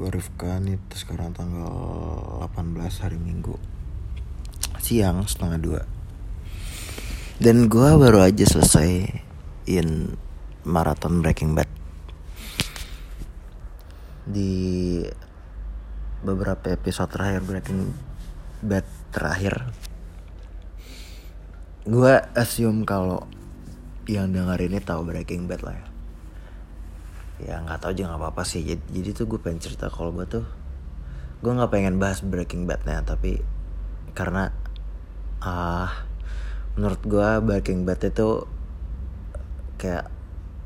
gue Rifka nih sekarang tanggal 18 hari Minggu. Siang setengah dua. Dan gue baru aja selesai in maraton Breaking Bad. Di beberapa episode terakhir Breaking Bad terakhir Gue assume kalau yang denger ini tahu Breaking Bad lah ya ya nggak tahu juga nggak apa-apa sih. Jadi, jadi tuh gue pengen cerita kalau gue tuh gue nggak pengen bahas Breaking Badnya tapi karena ah uh, menurut gue Breaking Bad itu kayak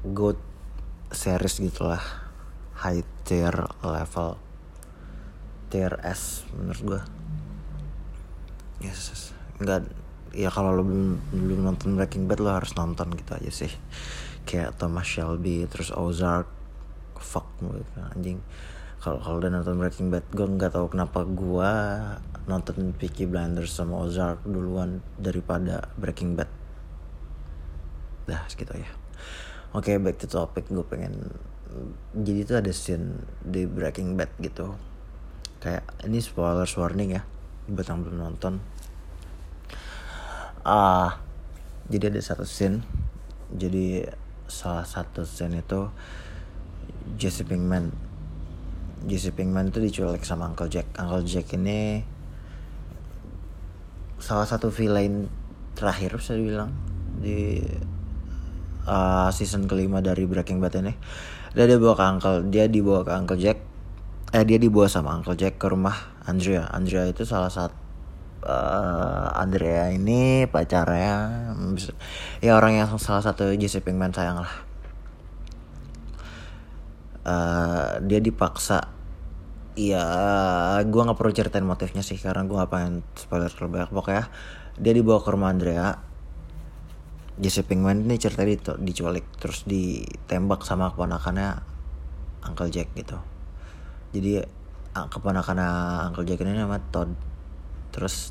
good series gitulah. High tier level tier S menurut gue yes nggak ya kalau lo belum belum nonton Breaking Bad lo harus nonton gitu aja sih. Kayak Thomas Shelby terus Ozark fuck anjing. Kalau kalau udah nonton Breaking Bad gue nggak tahu kenapa gue nonton Peaky Blinders sama Ozark duluan daripada Breaking Bad. Dah segitu ya oke okay, back to topic. Gue pengen jadi itu ada scene di Breaking Bad gitu. Kayak ini spoiler warning ya buat yang belum nonton. Ah jadi ada satu scene. Jadi salah satu scene itu Jesse Pinkman. Jesse Pinkman itu diculik sama Uncle Jack. Uncle Jack ini salah satu villain terakhir bisa dibilang di uh, season kelima dari Breaking Bad ini. Dia dibawa ke Uncle dia dibawa ke Uncle Jack eh dia dibawa sama Uncle Jack ke rumah Andrea. Andrea itu salah satu uh, Andrea ini pacarnya ya orang yang salah satu Jesse Pinkman sayang lah uh, dia dipaksa Iya, gue nggak perlu ceritain motifnya sih karena gue gak pengen spoiler terlalu banyak pokoknya dia dibawa ke rumah Andrea. Jesse Pinkman ini cerita di diculik terus ditembak sama keponakannya Uncle Jack gitu. Jadi keponakannya Uncle Jack ini nama Todd. Terus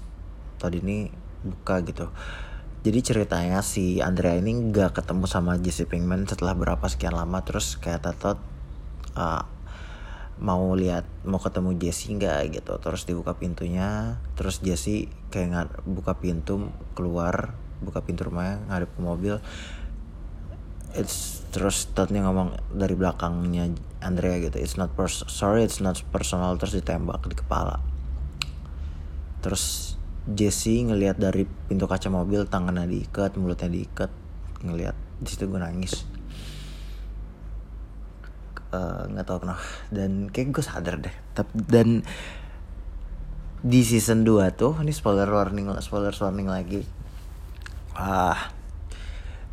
Todd ini buka gitu. Jadi ceritanya si Andrea ini nggak ketemu sama Jesse Pinkman setelah berapa sekian lama terus kayak Todd uh, mau lihat mau ketemu Jesse nggak gitu. Terus dibuka pintunya terus Jesse kayak nggak buka pintu keluar buka pintu rumahnya ngadep ke mobil. It's terus Toddnya ngomong dari belakangnya Andrea gitu it's not pers sorry it's not personal. Terus ditembak di kepala. Terus Jesse ngelihat dari pintu kaca mobil tangannya diikat mulutnya diikat ngelihat di situ gue nangis nggak uh, tahu kenapa. Dan kayak gue sadar deh. Tapi dan di season 2 tuh ini spoiler warning spoiler warning lagi. Ah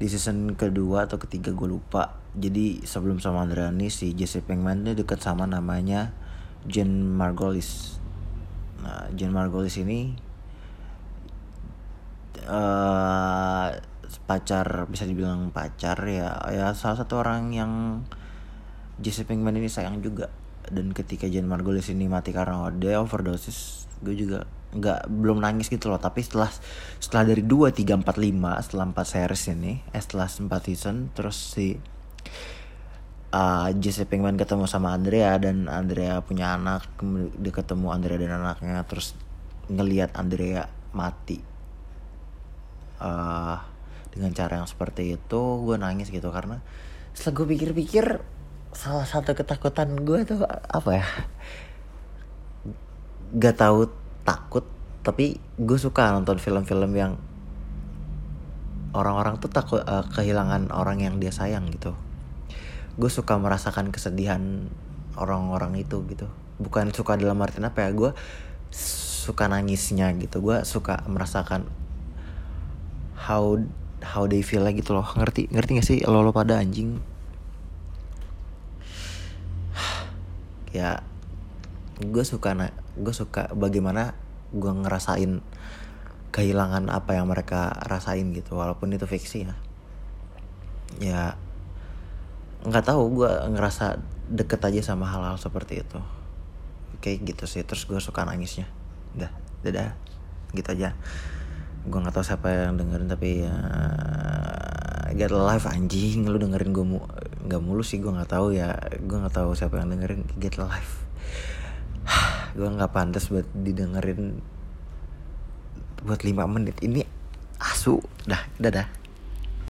di season kedua atau ketiga gue lupa. Jadi sebelum sama Andrani si Jesse Pinkman ini deket sama namanya Jen Margolis. Nah Jen Margolis ini uh, pacar bisa dibilang pacar ya ya salah satu orang yang Jesse Pinkman ini sayang juga. Dan ketika Jan Margolis ini mati karena dia overdosis gue juga nggak belum nangis gitu loh. Tapi setelah setelah dari dua tiga empat lima setelah empat series ini eh setelah empat season terus si uh, Jesse Pinkman ketemu sama Andrea dan Andrea punya anak dia ketemu Andrea dan anaknya terus ngelihat Andrea mati. Uh, dengan cara yang seperti itu gue nangis gitu karena setelah gue pikir-pikir salah satu ketakutan gue tuh apa ya gak tahu takut tapi gue suka nonton film-film yang orang-orang tuh takut uh, kehilangan orang yang dia sayang gitu. Gue suka merasakan kesedihan orang-orang itu gitu. Bukan suka dalam artian apa ya gue suka nangisnya gitu. Gue suka merasakan how how they feel like gitu loh. Ngerti ngerti gak sih lo lo pada anjing ya gue suka gue suka bagaimana gue ngerasain kehilangan apa yang mereka rasain gitu walaupun itu fiksi ya. Ya nggak tahu gue ngerasa deket aja sama hal-hal seperti itu. Kayak gitu sih terus gue suka nangisnya. Udah dadah. Gitu aja. Gue nggak tahu siapa yang dengerin tapi ya get live anjing. Lu dengerin gue mu nggak mulus sih gue nggak tahu ya. Gue nggak tahu siapa yang dengerin get live gue nggak pantas buat didengerin buat 5 menit. Ini asu. Dah dadah.